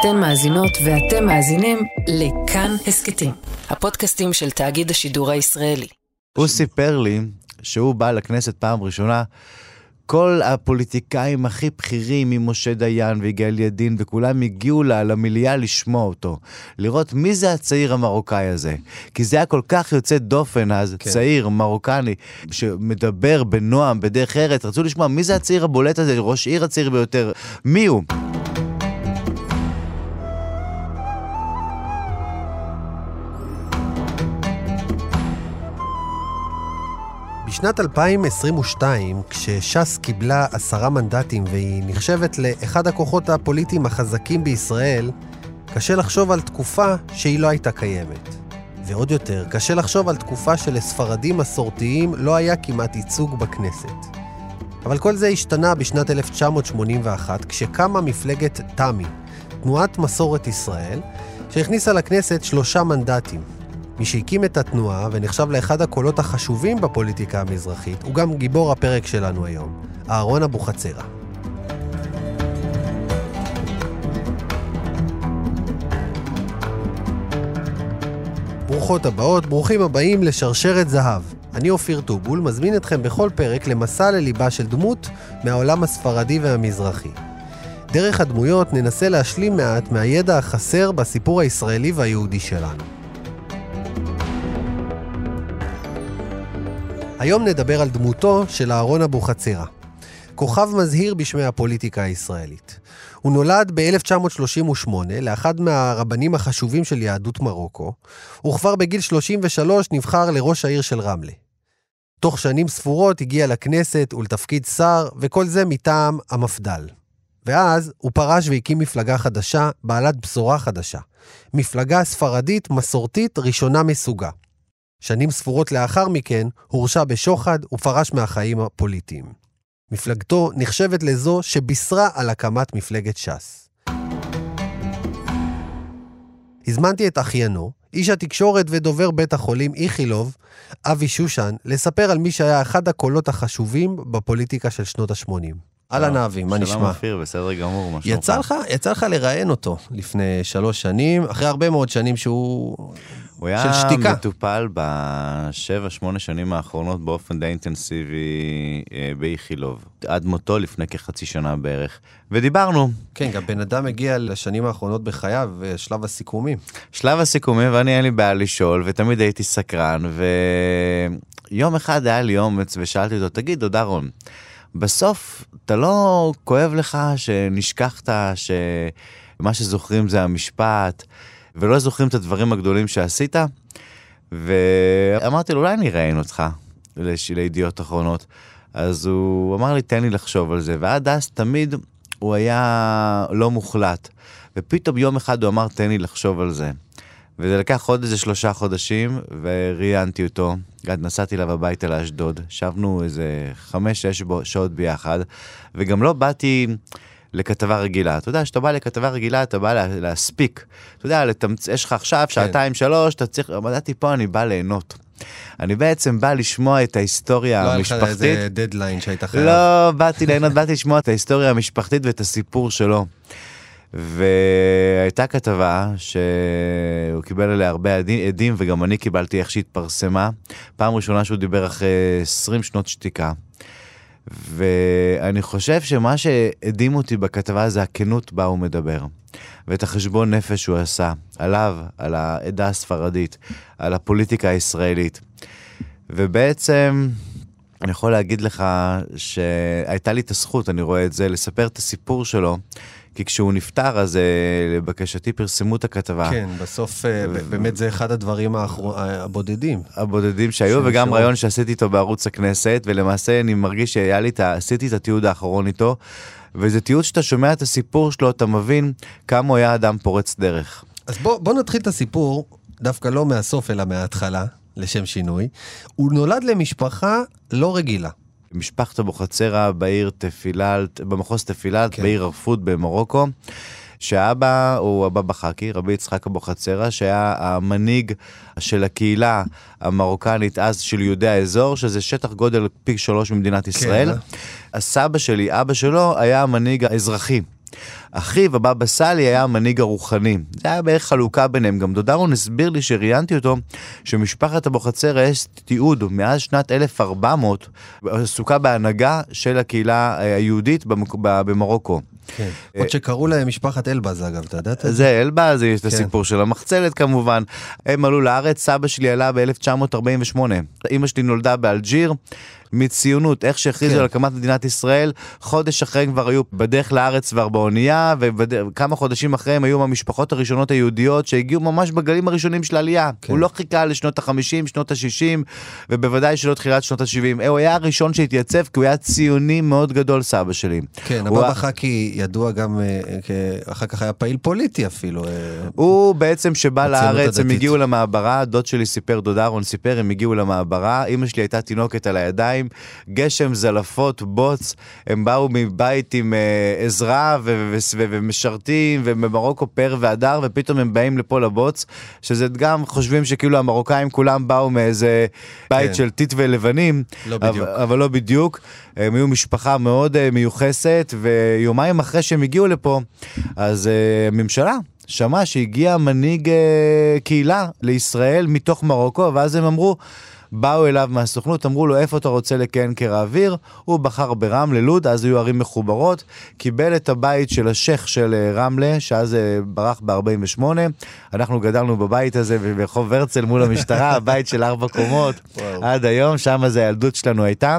אתן מאזינות ואתם מאזינים לכאן הסכתים, הפודקאסטים של תאגיד השידור הישראלי. הוא סיפר לי שהוא בא לכנסת פעם ראשונה, כל הפוליטיקאים הכי בכירים, ממשה דיין ויגאל ידין, וכולם הגיעו לה, למליאה לשמוע אותו. לראות מי זה הצעיר המרוקאי הזה. כי זה היה כל כך יוצא דופן אז, כן. צעיר מרוקני, שמדבר בנועם, בדרך ארץ. רצו לשמוע מי זה הצעיר הבולט הזה, ראש עיר הצעיר ביותר. מי הוא? בשנת 2022, כשש"ס קיבלה עשרה מנדטים והיא נחשבת לאחד הכוחות הפוליטיים החזקים בישראל, קשה לחשוב על תקופה שהיא לא הייתה קיימת. ועוד יותר, קשה לחשוב על תקופה שלספרדים מסורתיים לא היה כמעט ייצוג בכנסת. אבל כל זה השתנה בשנת 1981, כשקמה מפלגת תמ"י, תנועת מסורת ישראל, שהכניסה לכנסת שלושה מנדטים, מי שהקים את התנועה ונחשב לאחד הקולות החשובים בפוליטיקה המזרחית, הוא גם גיבור הפרק שלנו היום, אהרון אבוחצירא. ברוכות הבאות, ברוכים הבאים לשרשרת זהב. אני אופיר טובול, מזמין אתכם בכל פרק למסע לליבה של דמות מהעולם הספרדי והמזרחי. דרך הדמויות ננסה להשלים מעט מהידע החסר בסיפור הישראלי והיהודי שלנו. היום נדבר על דמותו של אהרון אבוחצירא. כוכב מזהיר בשמי הפוליטיקה הישראלית. הוא נולד ב-1938 לאחד מהרבנים החשובים של יהדות מרוקו, וכבר בגיל 33 נבחר לראש העיר של רמלה. תוך שנים ספורות הגיע לכנסת ולתפקיד שר, וכל זה מטעם המפד"ל. ואז הוא פרש והקים מפלגה חדשה, בעלת בשורה חדשה. מפלגה ספרדית מסורתית ראשונה מסוגה. שנים ספורות לאחר מכן הורשע בשוחד ופרש מהחיים הפוליטיים. מפלגתו נחשבת לזו שבישרה על הקמת מפלגת ש"ס. הזמנתי את אחיינו, איש התקשורת ודובר בית החולים איכילוב, אבי שושן, לספר על מי שהיה אחד הקולות החשובים בפוליטיקה של שנות ה-80. אהלן אבי, מה נשמע? שלום אופיר, בסדר גמור, מה שלומך? יצא לך, יצא לך לראיין אותו לפני שלוש שנים, אחרי הרבה מאוד שנים שהוא... הוא היה מטופל בשבע, שמונה שנים האחרונות באופן די אינטנסיבי אה, באיכילוב. עד מותו לפני כחצי שנה בערך. ודיברנו. כן, גם בן אדם הגיע לשנים האחרונות בחייו, אה, שלב הסיכומים. שלב הסיכומים, ואני אין לי בעיה לשאול, ותמיד הייתי סקרן, ויום אחד היה לי אומץ ושאלתי אותו, תגיד, דוד אהרון, בסוף אתה לא כואב לך שנשכחת, שמה שזוכרים זה המשפט, ולא זוכרים את הדברים הגדולים שעשית? ואמרתי לו, אולי אני אראיין אותך לידיעות אחרונות. אז הוא אמר לי, תן לי לחשוב על זה, ועד אז תמיד הוא היה לא מוחלט. ופתאום יום אחד הוא אמר, תן לי לחשוב על זה. וזה לקח עוד איזה שלושה חודשים, וראיינתי אותו. נסעתי אליו הביתה לאשדוד, ישבנו איזה חמש-שש שעות ביחד, וגם לא באתי לכתבה רגילה. אתה יודע, כשאתה בא לכתבה רגילה, אתה בא להספיק. אתה יודע, לתמצ... יש לך עכשיו כן. שעתיים, שלוש, אתה צריך... אמרתי, פה אני בא ליהנות. אני בעצם בא לשמוע את ההיסטוריה לא המשפחתית. לא היה לך איזה דדליין שהיית חייב. לא, באתי ליהנות, באתי לשמוע את ההיסטוריה המשפחתית ואת הסיפור שלו. והייתה כתבה שהוא קיבל עליה הרבה עדים, וגם אני קיבלתי איך שהתפרסמה. פעם ראשונה שהוא דיבר אחרי 20 שנות שתיקה. ואני חושב שמה שהדהים אותי בכתבה זה הכנות בה הוא מדבר. ואת החשבון נפש שהוא עשה, עליו, על העדה הספרדית, על הפוליטיקה הישראלית. ובעצם, אני יכול להגיד לך שהייתה לי את הזכות, אני רואה את זה, לספר את הסיפור שלו כי כשהוא נפטר, אז אה, לבקשתי פרסמו את הכתבה. כן, בסוף אה, באמת זה אחד הדברים הבודדים. הבודדים שהיו, וגם רעיון שעשיתי איתו בערוץ הכנסת, ולמעשה אני מרגיש שהיה לי את ה... עשיתי את התיעוד האחרון איתו, וזה תיעוד שאתה שומע את הסיפור שלו, אתה מבין כמה הוא היה אדם פורץ דרך. אז בוא, בוא נתחיל את הסיפור, דווקא לא מהסוף, אלא מההתחלה, לשם שינוי. הוא נולד למשפחה לא רגילה. משפחת אבוחצירא בעיר תפיללת, במחוז תפיללת, כן. בעיר ערפות במרוקו. שהאבא הוא הבבא חכי, רבי יצחק אבוחצירא, שהיה המנהיג של הקהילה המרוקנית אז של יהודי האזור, שזה שטח גודל פי שלוש ממדינת כן, ישראל. כן. הסבא שלי, אבא שלו, היה המנהיג האזרחי אחיו, הבבא סאלי, היה המנהיג הרוחני. זה היה בערך חלוקה ביניהם. גם דודרון הסביר לי, שראיינתי אותו, שמשפחת אבוחצירא יש תיעוד מאז שנת 1400, עסוקה בהנהגה של הקהילה אה, היהודית במרוקו. כן. עוד שקראו להם משפחת אלבז, אגב, אתה ידעת? את זה? אלבז, יש את כן. הסיפור של המחצלת כמובן. הם עלו לארץ, סבא שלי עלה ב-1948. אמא שלי נולדה באלג'יר. מציונות, איך שהכריזו כן. על הקמת מדינת ישראל, חודש אחרי הם כבר היו בדרך לארץ כבר באונייה, וכמה חודשים אחרי הם היו מהמשפחות הראשונות היהודיות שהגיעו ממש בגלים הראשונים של העלייה. כן. הוא לא חיכה לשנות ה-50, שנות ה-60, ובוודאי שלא תחילת שנות ה-70. הוא היה הראשון שהתייצב, כי הוא היה ציוני מאוד גדול, סבא שלי. כן, הוא- הבבא חכי ידוע גם, אה, אחר כך היה פעיל פוליטי אפילו. אה, הוא בעצם שבא לארץ, הם. הגיעו למעברה, דוד שלי סיפר, דוד אהרון סיפר, הם הגיעו למעברה, אימא שלי הייתה תינוקת על הידיים, גשם, זלפות, בוץ, הם באו מבית עם אה, עזרה ומשרתים, ובמרוקו פאר והדר, ופתאום הם באים לפה לבוץ, שזה גם חושבים שכאילו המרוקאים כולם באו מאיזה בית כן. של טיט ולבנים, לא אבל- לא בדיוק. הם היו משפחה מאוד מיוחסת, ויומיים אחרי שהם הגיעו לפה, אז אה, הממשלה שמעה שהגיע מנהיג אה, קהילה לישראל מתוך מרוקו, ואז הם אמרו, באו אליו מהסוכנות, אמרו לו איפה אתה רוצה לכהן כרעביר, הוא בחר ברמלה, לוד, אז היו ערים מחוברות, קיבל את הבית של השייח של אה, רמלה, שאז אה, ברח ב-48, אנחנו גדלנו בבית הזה ברחוב הרצל מול המשטרה, הבית של ארבע קומות. עד היום, שם זה הילדות שלנו הייתה.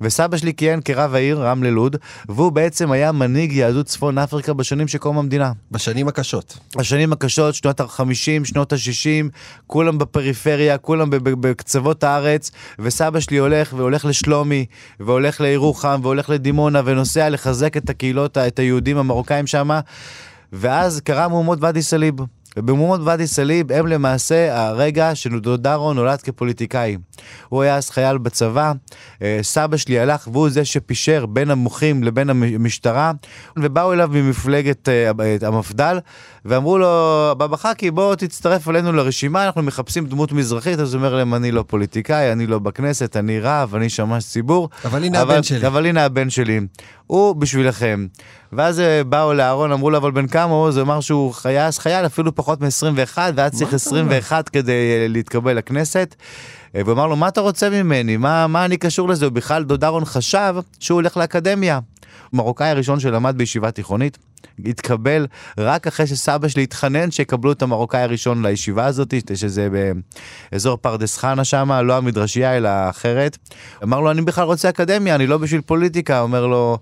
וסבא שלי כיהן כרב העיר, רמלה לוד, והוא בעצם היה מנהיג יהדות צפון אפריקה בשנים של קום המדינה. בשנים הקשות. השנים הקשות, שנות ה-50, שנות ה-60, כולם בפריפריה, כולם בקצוות הארץ, וסבא שלי הולך, והולך לשלומי, והולך לירוחם, והולך לדימונה, ונוסע לחזק את הקהילות, את היהודים המרוקאים שם, ואז קרה מהומות ואדי סאליב. ובמהומות ואדי סאליב הם למעשה הרגע שדודרו נולד כפוליטיקאי. הוא היה אז חייל בצבא, אה, סבא שלי הלך והוא זה שפישר בין המוחים לבין המשטרה, ובאו אליו ממפלגת אה, המפד"ל, ואמרו לו, בבא חכי בוא תצטרף אלינו לרשימה, אנחנו מחפשים דמות מזרחית, אז הוא אומר להם, אני לא פוליטיקאי, אני לא בכנסת, אני רב, אני שמש ציבור. אבל הנה הבן שלי. אבל הנה הבן שלי, הוא בשבילכם. ואז אה, באו לאהרון, אמרו לו, אבל בן כמה הוא? אז הוא אמר שהוא חייל, חייל אפילו פחות מ-21, והיה צריך אתה 21 כדי אה, להתקבל לכנסת. אה, והוא אמר לו, מה אתה רוצה ממני? מה, מה אני קשור לזה? הוא בכלל, דוד אהרון חשב שהוא הולך לאקדמיה. מרוקאי הראשון שלמד בישיבה תיכונית, התקבל רק אחרי שסבא שלי התחנן שיקבלו את המרוקאי הראשון לישיבה הזאת, שזה באזור פרדס חנה שם, לא המדרשייה אלא אחרת. אמר לו, אני בכלל רוצה אקדמיה, אני לא בשביל פוליטיקה. אומר לו,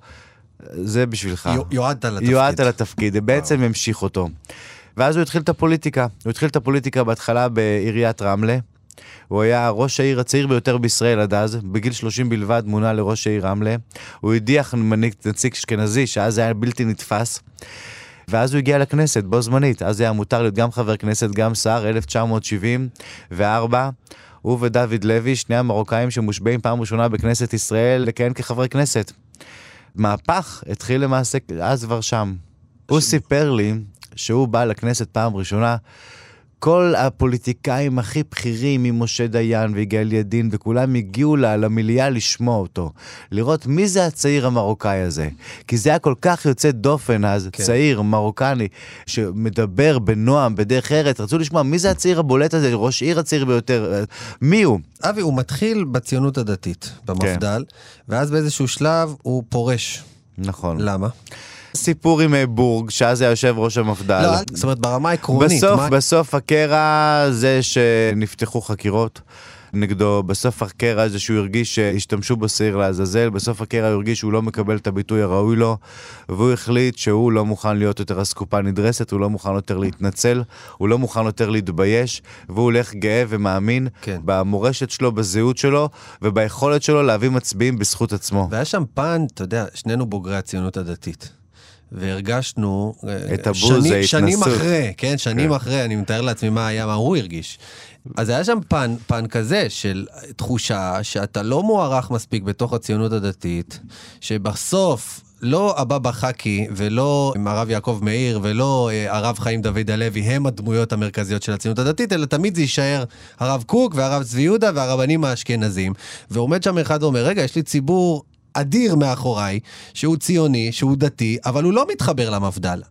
זה בשבילך. יו- יועדת לתפקיד. יועדת לתפקיד, בעצם המשיך אותו. ואז הוא התחיל את הפוליטיקה. הוא התחיל את הפוליטיקה בהתחלה בעיריית רמלה. הוא היה ראש העיר הצעיר ביותר בישראל עד אז, בגיל 30 בלבד מונה לראש העיר רמלה. הוא הדיח מנהיג נציג אשכנזי, שאז היה בלתי נתפס. ואז הוא הגיע לכנסת בו זמנית, אז היה מותר להיות גם חבר כנסת, גם שר, 1974. הוא ודוד לוי, שני המרוקאים שמושבעים פעם ראשונה בכנסת ישראל, לכהן כחברי כנסת. מהפך התחיל למעשה אז כבר שם. הוא סיפר לי שהוא בא לכנסת פעם ראשונה, כל הפוליטיקאים הכי בכירים, ממשה דיין ויגאל ידין, וכולם הגיעו לה, למליאה לשמוע אותו. לראות מי זה הצעיר המרוקאי הזה. כי זה היה כל כך יוצא דופן אז, כן. כן. צעיר, מרוקני, שמדבר בנועם, בדרך ארץ. רצו לשמוע מי זה הצעיר הבולט הזה, ראש עיר הצעיר ביותר, אה, מי הוא? אבי, הוא מתחיל בציונות הדתית, במפד"ל, ואז באיזשהו שלב הוא פורש. נכון. למה? סיפור עם אה, בורג, שאז היה יושב ראש המפד"ל. לא, זאת אומרת, ברמה העקרונית. בסוף, מה- בסוף הקרע זה שנפתחו חקירות נגדו, בסוף הקרע זה שהוא הרגיש שהשתמשו בו שעיר לעזאזל, בסוף הקרע הוא הרגיש שהוא לא מקבל את הביטוי הראוי לו, והוא החליט שהוא לא מוכן להיות יותר אסקופה נדרסת, הוא לא מוכן יותר להתנצל, הוא לא מוכן יותר להתבייש, והוא הולך גאה ומאמין כן. במורשת שלו, בזהות שלו, וביכולת שלו להביא מצביעים בזכות עצמו. והיה שם פן, אתה יודע, שנינו בוגרי הציונות הדתית. והרגשנו... אה, את הבוז, שני- שנים ההתנסות. אחרי, כן, שנים כן. אחרי, אני מתאר לעצמי מה היה, מה הוא הרגיש. אז היה שם פן, פן כזה של תחושה שאתה לא מוערך מספיק בתוך הציונות הדתית, שבסוף לא הבבא חכי ולא הרב יעקב מאיר ולא אה, הרב חיים דוד הלוי הם הדמויות המרכזיות של הציונות הדתית, אלא תמיד זה יישאר הרב קוק והרב צבי יהודה והרבנים האשכנזים. ועומד שם אחד ואומר, רגע, יש לי ציבור אדיר מאחוריי, שהוא ציוני, שהוא דתי, אבל הוא לא מתחבר למפד"ל.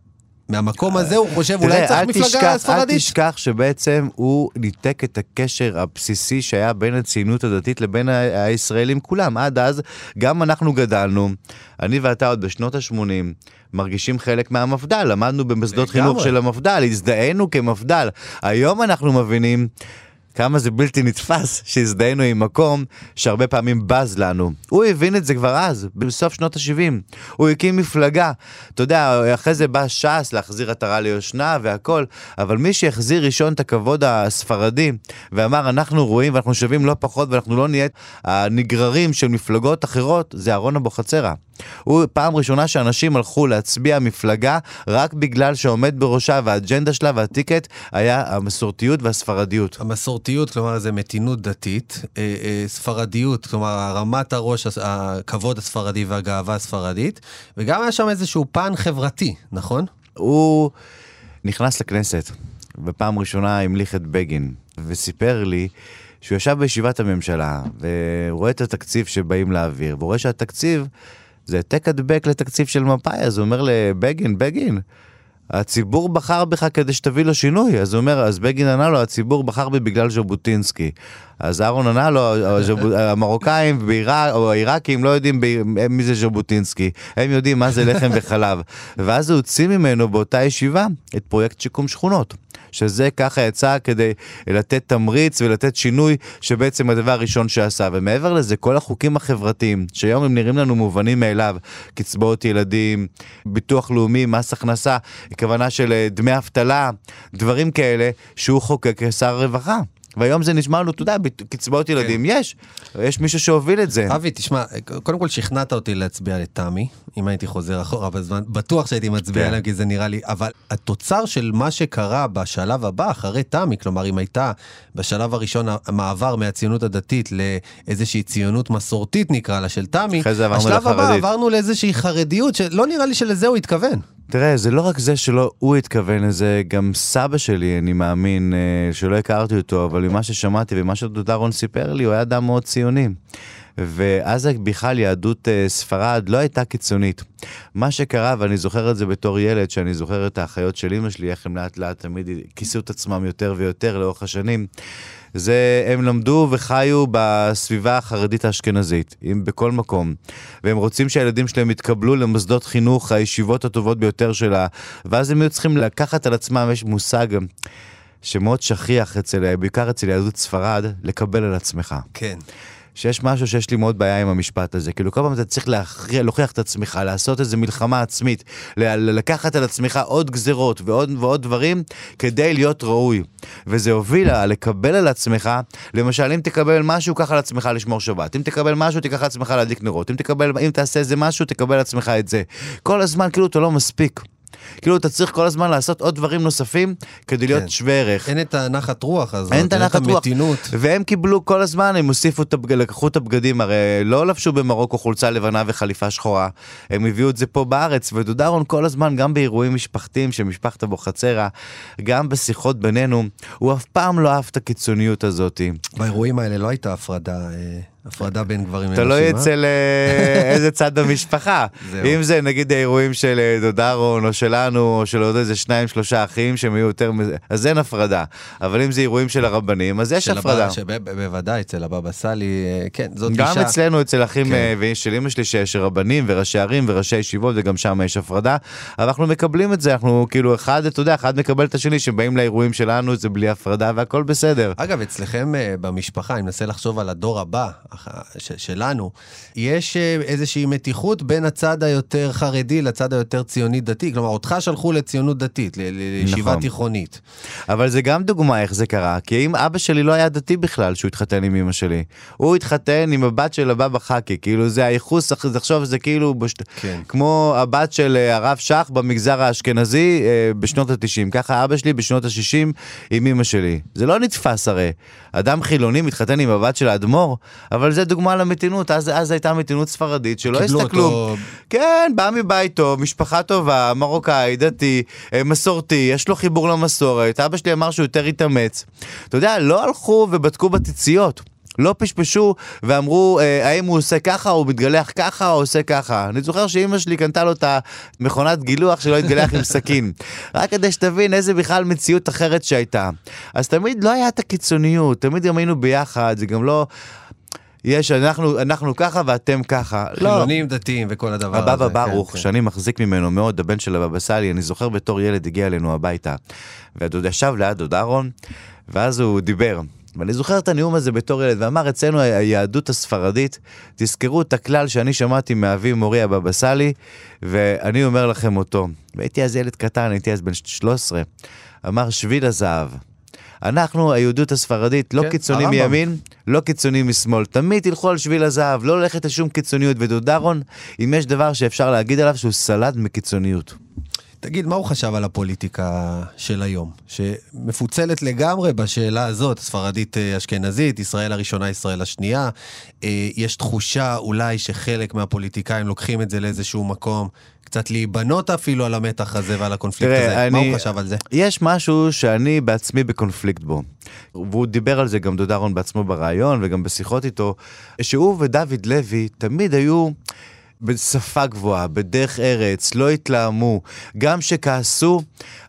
מהמקום הזה הוא חושב, אולי צריך מפלגה תשכח- ספרדית. אל תשכח שבעצם הוא ניתק את הקשר הבסיסי שהיה בין הציונות הדתית לבין הישראלים כולם. עד אז גם אנחנו גדלנו, אני ואתה עוד בשנות ה-80, מרגישים חלק מהמפד"ל, למדנו במוסדות. חינוך של המפד"ל, הזדהינו כמפד"ל. היום אנחנו מבינים... כמה זה בלתי נתפס שהזדהינו עם מקום שהרבה פעמים בז לנו. הוא הבין את זה כבר אז, בסוף שנות ה-70. הוא הקים מפלגה. אתה יודע, אחרי זה בא ש"ס להחזיר עטרה ליושנה והכל, אבל מי שהחזיר ראשון את הכבוד הספרדי ואמר אנחנו רואים ואנחנו שווים לא פחות ואנחנו לא נהיה הנגררים של מפלגות אחרות, זה אהרון אבוחצירא. הוא פעם ראשונה שאנשים הלכו להצביע מפלגה רק בגלל שעומד בראשה והאג'נדה שלה והטיקט היה המסורתיות והספרדיות. המסורתיות, כלומר, זה מתינות דתית, אה, אה, ספרדיות, כלומר, הרמת הראש, הכבוד הספרדי והגאווה הספרדית, וגם היה שם איזשהו פן חברתי, נכון? הוא נכנס לכנסת, בפעם ראשונה המליך את בגין, וסיפר לי שהוא ישב בישיבת הממשלה, ורואה את התקציב שבאים להעביר, ורואה שהתקציב זה העתק הדבק לתקציב של מפא"י, אז הוא אומר לבגין, בגין, הציבור בחר בך כדי שתביא לו שינוי. אז הוא אומר, אז בגין ענה לו, הציבור בחר בי בגלל ז'בוטינסקי. אז אהרון ענה לו, המרוקאים או העיראקים לא יודעים מי זה ז'בוטינסקי, הם יודעים מה זה לחם וחלב. ואז הוא הוציא ממנו באותה ישיבה את פרויקט שיקום שכונות. שזה ככה יצא כדי לתת תמריץ ולתת שינוי שבעצם הדבר הראשון שעשה. ומעבר לזה, כל החוקים החברתיים, שהיום הם נראים לנו מובנים מאליו, קצבאות ילדים, ביטוח לאומי, מס הכנסה, כוונה של אה, דמי אבטלה, דברים כאלה שהוא חוקק כשר רווחה. והיום זה נשמע לנו, אתה יודע, קצבאות ילדים יש, יש מישהו שהוביל את זה. אבי, תשמע, קודם כל שכנעת אותי להצביע לתמי, אם הייתי חוזר אחורה בזמן, בטוח שהייתי מצביע כן. עליהם, כי זה נראה לי, אבל התוצר של מה שקרה בשלב הבא, אחרי תמי, כלומר, אם הייתה בשלב הראשון המעבר מהציונות הדתית לאיזושהי ציונות מסורתית, נקרא לה, של תמי, אחרי זה עברנו השלב הבא לחרדית. עברנו לאיזושהי חרדיות, שלא נראה לי שלזה הוא התכוון. תראה, זה לא רק זה שלא הוא התכוון לזה, גם סבא שלי, אני מאמין, אה, שלא הכרתי אותו, אבל ממה ששמעתי ומה שדודרון סיפר לי, הוא היה אדם מאוד ציוני. ואז בכלל יהדות אה, ספרד לא הייתה קיצונית. מה שקרה, ואני זוכר את זה בתור ילד, שאני זוכר את האחיות של אמא שלי, איך הם לאט לאט תמיד כיסו את עצמם יותר ויותר לאורך השנים. זה, הם למדו וחיו בסביבה החרדית האשכנזית, אם בכל מקום. והם רוצים שהילדים שלהם יתקבלו למוסדות חינוך, הישיבות הטובות ביותר שלה, ואז הם היו צריכים לקחת על עצמם, יש מושג שמאוד שכיח אצל, בעיקר אצל יהדות ספרד, לקבל על עצמך. כן. שיש משהו שיש לי מאוד בעיה עם המשפט הזה. כאילו כל פעם אתה צריך להכריע, להוכיח את עצמך, לעשות איזו מלחמה עצמית, לקחת על עצמך עוד גזרות ועוד ועוד דברים כדי להיות ראוי. וזה הוביל לקבל על עצמך, למשל אם תקבל משהו, קח על עצמך לשמור שבת. אם תקבל משהו, תיקח על עצמך להדליק נרות. אם תקבל, אם תעשה איזה משהו, תקבל על עצמך את זה. כל הזמן כאילו אתה לא מספיק. כאילו אתה צריך כל הזמן לעשות עוד דברים נוספים כדי להיות כן. שווה ערך. אין את הנחת רוח הזאת, אין את הנחת רוח. והם קיבלו כל הזמן, הם הוסיפו, את הבג- לקחו את הבגדים, הרי לא לבשו במרוקו חולצה לבנה וחליפה שחורה, הם הביאו את זה פה בארץ, ודודרון כל הזמן, גם באירועים משפחתיים של משפחת אבוחצירא, גם בשיחות בינינו, הוא אף פעם לא אהב את הקיצוניות הזאת. באירועים האלה לא הייתה הפרדה, אה, הפרדה בין גברים לנשים, תלוי אה? אצל אה, איזה צד במשפחה. אם זה נגיד האירועים של אה, דודרון או שלנו, או של עוד איזה שניים שלושה אחים שהם יהיו יותר מזה, אז אין הפרדה. אבל אם זה אירועים של הרבנים, אז יש הפרדה. בוודאי, אצל הבבא סאלי, כן, זאת גם גישה. אצלנו, אצל אחים כן. של אמא שלי, שיש רבנים וראשי ערים וראשי ישיבות, וגם שם יש הפרדה. אבל אנחנו מקבלים את זה, אנחנו כאילו אחד, אתה יודע, אחד מקבל את השני, שבאים לאירועים שלנו, זה בלי הפרדה והכל בסדר. אגב, אצלכם במשפחה, אני מנסה לחשוב על הדור הבא שלנו, יש אה, איזושהי מתיחות בין הצד היותר חרדי לצד היותר ציוני דתי. כלומר, אותך שלחו לציונות דתית, לישיבה נכון. תיכונית. אבל זה גם דוגמה איך זה קרה, כי אם אבא שלי לא היה דתי בכלל שהוא התחתן עם אמא שלי, הוא התחתן עם הבת של הבבא חכי, כאילו זה הייחוס, תחשוב, זה כאילו, בש... כן. כמו הבת של אה, הרב שך במגזר האשכנזי אה, בשנות ה-90, ככה אבא שלי בשנות ה-60 עם אמא שלי. זה לא נתפס הרי. אדם חילוני מתחתן עם הבת של האדמו"ר, אבל זה דוגמה למתינות, אז, אז הייתה מתינות ספרדית, שלא הסתכלו. אותו- כן, בא מבית טוב, משפחה טובה, מרוקאי, דתי, אה, מסורתי, יש לו חיבור למסורת. אבא שלי אמר שהוא יותר התאמץ. אתה יודע, לא הלכו ובדקו בציציות. לא פשפשו ואמרו, אה, האם הוא עושה ככה, או מתגלח ככה, או עושה ככה. אני זוכר שאימא שלי קנתה לו את המכונת גילוח שלא התגלח עם סכין. רק כדי שתבין איזה בכלל מציאות אחרת שהייתה. אז תמיד לא היה את הקיצוניות, תמיד גם היינו ביחד, זה גם לא... יש, אנחנו, אנחנו ככה ואתם ככה. לא. חילונים, דתיים וכל הדבר הזה. הבבא כן, ברוך, כן. שאני מחזיק ממנו מאוד, הבן של הבבא סאלי, אני זוכר בתור ילד הגיע אלינו הביתה. והדוד ישב ליד דוד אהרון, ואז הוא דיבר. ואני זוכר את הנאום הזה בתור ילד, ואמר אצלנו היהדות הספרדית, תזכרו את הכלל שאני שמעתי מאבי מורי הבבא סאלי, ואני אומר לכם אותו. והייתי אז ילד קטן, הייתי אז בן 13. אמר שביל הזהב. אנחנו, היהדות הספרדית, לא כן, קיצונים הרמב"ם. מימין, לא קיצונים משמאל. תמיד תלכו על שביל הזהב, לא ללכת לשום קיצוניות. ודוד אהרון, אם יש דבר שאפשר להגיד עליו, שהוא סלד מקיצוניות. תגיד, מה הוא חשב על הפוליטיקה של היום? שמפוצלת לגמרי בשאלה הזאת, ספרדית אה, אשכנזית, ישראל הראשונה, ישראל השנייה. אה, יש תחושה אולי שחלק מהפוליטיקאים לוקחים את זה לאיזשהו מקום, קצת להיבנות אפילו על המתח הזה ועל הקונפליקט תראה, הזה. מה אני- הוא חשב על זה? יש משהו שאני בעצמי בקונפליקט בו. והוא דיבר על זה גם דוד אהרון בעצמו בריאיון וגם בשיחות איתו, שהוא ודוד לוי תמיד היו... בשפה גבוהה, בדרך ארץ, לא התלהמו, גם שכעסו,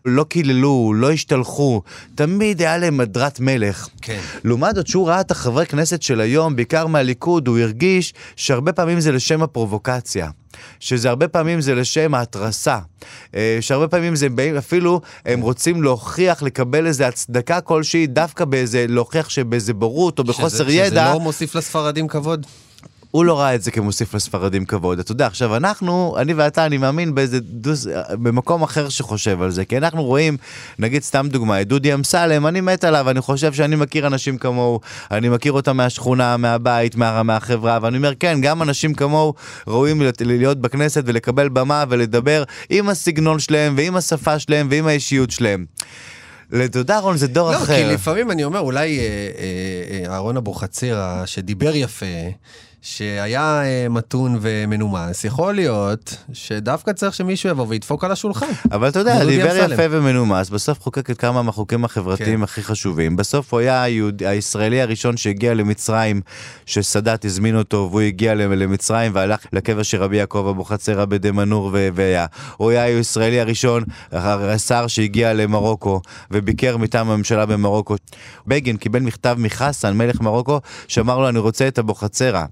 לא קיללו, לא השתלחו, תמיד היה להם הדרת מלך. כן. לעומת זאת, שהוא ראה את החברי כנסת של היום, בעיקר מהליכוד, הוא הרגיש שהרבה פעמים זה לשם הפרובוקציה. שזה הרבה פעמים זה לשם ההתרסה. אה, שהרבה פעמים זה באים, אפילו הם רוצים להוכיח, לקבל איזה הצדקה כלשהי, דווקא באיזה, להוכיח שבאיזה בורות או בחוסר שזה, ידע. שזה לא מוסיף לספרדים כבוד? הוא לא ראה את זה כמוסיף לספרדים כבוד. אתה יודע, עכשיו אנחנו, אני ואתה, אני מאמין באיזה דוס, במקום אחר שחושב על זה. כי אנחנו רואים, נגיד סתם דוגמה, את דודי אמסלם, אני מת עליו, אני חושב שאני מכיר אנשים כמוהו, אני מכיר אותם מהשכונה, מהבית, מה, מהחברה, ואני אומר, כן, גם אנשים כמוהו ראויים להיות- להיות בכנסת ולקבל במה ולדבר עם הסגנון שלהם, ועם השפה שלהם, ועם האישיות שלהם. לדוד אהרון זה דור לא, אחר. כי לפעמים אני אומר, אולי אה, אה, אה, אהרון אבוחצירא, שדיבר יפה, שהיה אה, מתון ומנומס, יכול להיות שדווקא צריך שמישהו יבוא וידפוק על השולחן. אבל אתה יודע, דיבר. יפה ומנומס, בסוף חוקק את כמה מהחוקים החברתיים כן. הכי חשובים. בסוף הוא היה היהוד, הישראלי הראשון שהגיע למצרים, שסאדאת הזמין אותו, והוא הגיע למצרים והלך לקבר של רבי יעקב אבוחצירא בדמנור ו- והיה. הוא היה הישראלי הראשון, השר שהגיע למרוקו, וביקר מטעם הממשלה במרוקו. בגין קיבל מכתב מחסן, מלך מרוקו, שאמר לו, אני רוצה את אבוחצירא.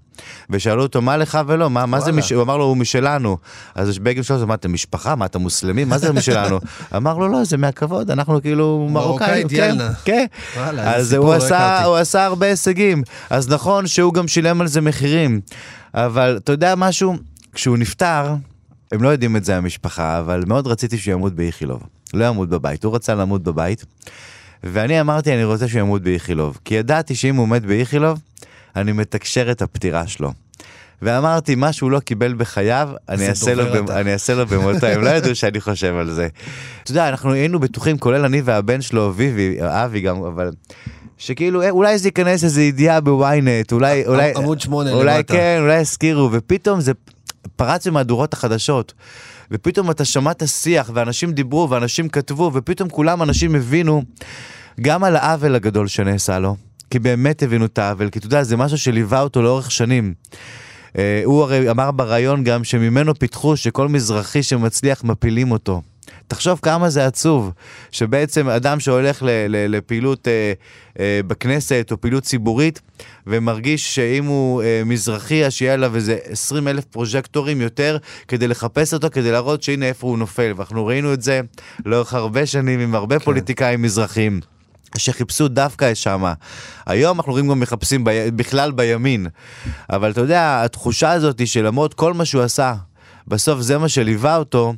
ושאלו אותו, מה לך ולא? מה, מה זה. מש... הוא אמר לו, הוא משלנו. אז בגין אותו, מה, אתם משפחה? מה, אתם מוסלמים? מה זה משלנו? אמר לו, לא, זה מהכבוד, אנחנו כאילו מרוקאים. כן. כן. וואלה, אז הוא לא עשה. הוא עשה הרבה הישגים. אז נכון שהוא גם שילם על זה מחירים. אבל אתה יודע משהו? כשהוא נפטר, הם לא יודעים את זה המשפחה, אבל מאוד רציתי שהוא ימות באיכילוב. לא ימות בבית, הוא רצה למות בבית. ואני אמרתי, אני רוצה שהוא ימות באיכילוב. כי ידעתי שאם הוא מת באיכילוב, אני מתקשר את הפטירה שלו. ואמרתי, מה שהוא לא קיבל בחייו, אני אעשה, לו, במ-. אני אעשה לו במותו, הם לא ידעו שאני חושב על זה. אתה יודע, אנחנו היינו בטוחים, כולל אני והבן שלו, ויבי, אבי גם, אבל... שכאילו, אה, אולי זה ייכנס איזה ידיעה בוויינט, אולי, אולי, עמוד שמונה אולי למטה. כן, אולי יזכירו, ופתאום זה פרץ במהדורות החדשות. ופתאום אתה שמעת שיח, ואנשים דיברו, ואנשים כתבו, ופתאום כולם אנשים הבינו גם על העוול הגדול שנעשה לו. כי באמת הבינו את העוול, כי אתה יודע, זה משהו שליווה אותו לאורך שנים. אה, הוא הרי אמר בריאיון גם שממנו פיתחו שכל מזרחי שמצליח מפילים אותו. תחשוב כמה זה עצוב, שבעצם אדם שהולך ל- ל- לפעילות אה, אה, בכנסת או פעילות ציבורית ומרגיש שאם הוא אה, מזרחי אז שיהיה עליו איזה 20 אלף פרוז'קטורים יותר כדי לחפש אותו, כדי להראות שהנה איפה הוא נופל. ואנחנו ראינו את זה לאורך הרבה שנים עם הרבה כן. פוליטיקאים מזרחים. שחיפשו דווקא שמה. היום אנחנו רואים גם מחפשים ב... בכלל בימין. אבל אתה יודע, התחושה הזאת שלמרות כל מה שהוא עשה, בסוף זה מה שליווה אותו,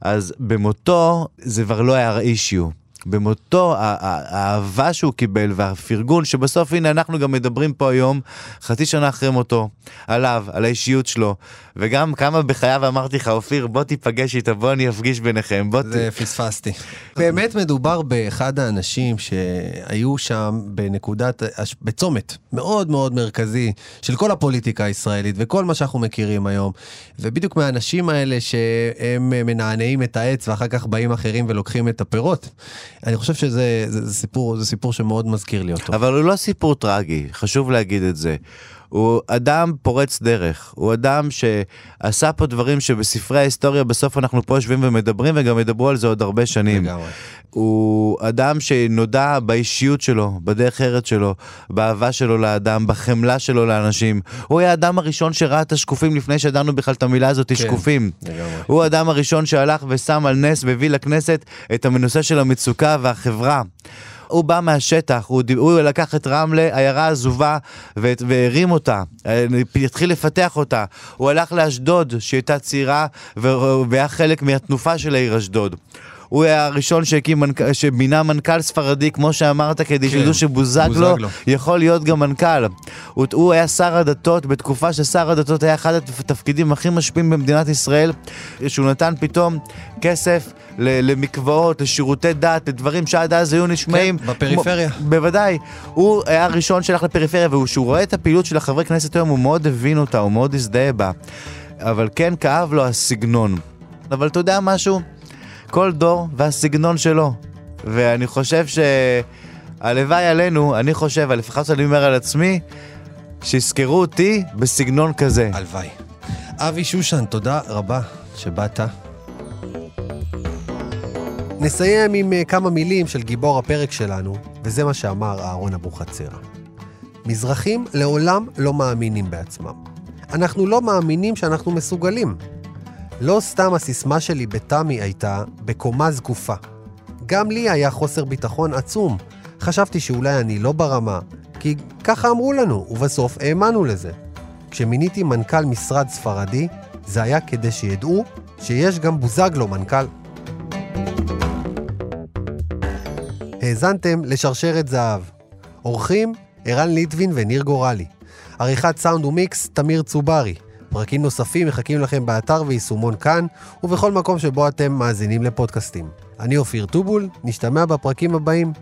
אז במותו זה כבר לא היה אישיו. במותו, האהבה שהוא קיבל והפרגון, שבסוף הנה אנחנו גם מדברים פה היום, חצי שנה אחרי מותו, עליו, על האישיות שלו, וגם כמה בחייו אמרתי לך, אופיר, בוא תיפגש איתו, בוא אני אפגיש ביניכם, בוא ת... זה פספסתי. באמת מדובר באחד האנשים שהיו שם בנקודת, בצומת מאוד מאוד מרכזי של כל הפוליטיקה הישראלית וכל מה שאנחנו מכירים היום. ובדיוק מהאנשים האלה שהם מנענעים את העץ ואחר כך באים אחרים ולוקחים את הפירות. אני חושב שזה זה, זה סיפור, זה סיפור שמאוד מזכיר לי אותו. אבל הוא לא סיפור טרגי, חשוב להגיד את זה. הוא אדם פורץ דרך, הוא אדם שעשה פה דברים שבספרי ההיסטוריה בסוף אנחנו פה יושבים ומדברים וגם ידברו על זה עוד הרבה שנים. לגמרי. הוא אדם שנודע באישיות שלו, בדרך ארץ שלו, באהבה שלו לאדם, בחמלה שלו לאנשים. הוא היה האדם הראשון שראה את השקופים לפני שידענו בכלל את המילה הזאת, כן, שקופים. לגמרי. הוא האדם הראשון שהלך ושם על נס והביא לכנסת את הנושא של המצוקה והחברה. הוא בא מהשטח, הוא, הוא לקח את רמלה, עיירה עזובה, והרים אותה, אה, התחיל לפתח אותה. הוא הלך לאשדוד, שהייתה צעירה, והיה חלק מהתנופה של העיר אשדוד. הוא היה הראשון שהקים, מנכ- שמינה מנכ"ל ספרדי, כמו שאמרת, כדי כן, שידעו שבוזגלו בוזגלו. יכול להיות גם מנכ"ל. הוא, הוא היה שר הדתות, בתקופה ששר הדתות היה אחד התפקידים הכי משפיעים במדינת ישראל, שהוא נתן פתאום כסף למקוואות, לשירותי דת, לדברים שעד אז היו נשמעים. כן, בפריפריה. כמו, בוודאי. הוא היה הראשון שהלך לפריפריה, וכשהוא רואה את הפעילות של החברי כנסת היום, הוא מאוד הבין אותה, הוא מאוד הזדהה בה. אבל כן כאב לו הסגנון. אבל אתה יודע משהו? כל דור והסגנון שלו. ואני חושב שהלוואי עלינו, אני חושב, לפחות אני אומר על עצמי, שיזכרו אותי בסגנון כזה. הלוואי. אבי שושן, תודה רבה שבאת. נסיים עם אה, כמה מילים של גיבור הפרק שלנו, וזה מה שאמר אהרון אבוחצירא. מזרחים לעולם לא מאמינים בעצמם. אנחנו לא מאמינים שאנחנו מסוגלים. לא סתם הסיסמה שלי בתמי הייתה בקומה זקופה. גם לי היה חוסר ביטחון עצום. חשבתי שאולי אני לא ברמה, כי ככה אמרו לנו, ובסוף האמנו לזה. כשמיניתי מנכ"ל משרד ספרדי, זה היה כדי שידעו שיש גם בוזגלו מנכ"ל. האזנתם לשרשרת זהב. אורחים, ערן ליטבין וניר גורלי. עריכת סאונד ומיקס, תמיר צוברי. פרקים נוספים מחכים לכם באתר ויישומון כאן, ובכל מקום שבו אתם מאזינים לפודקאסטים. אני אופיר טובול, נשתמע בפרקים הבאים.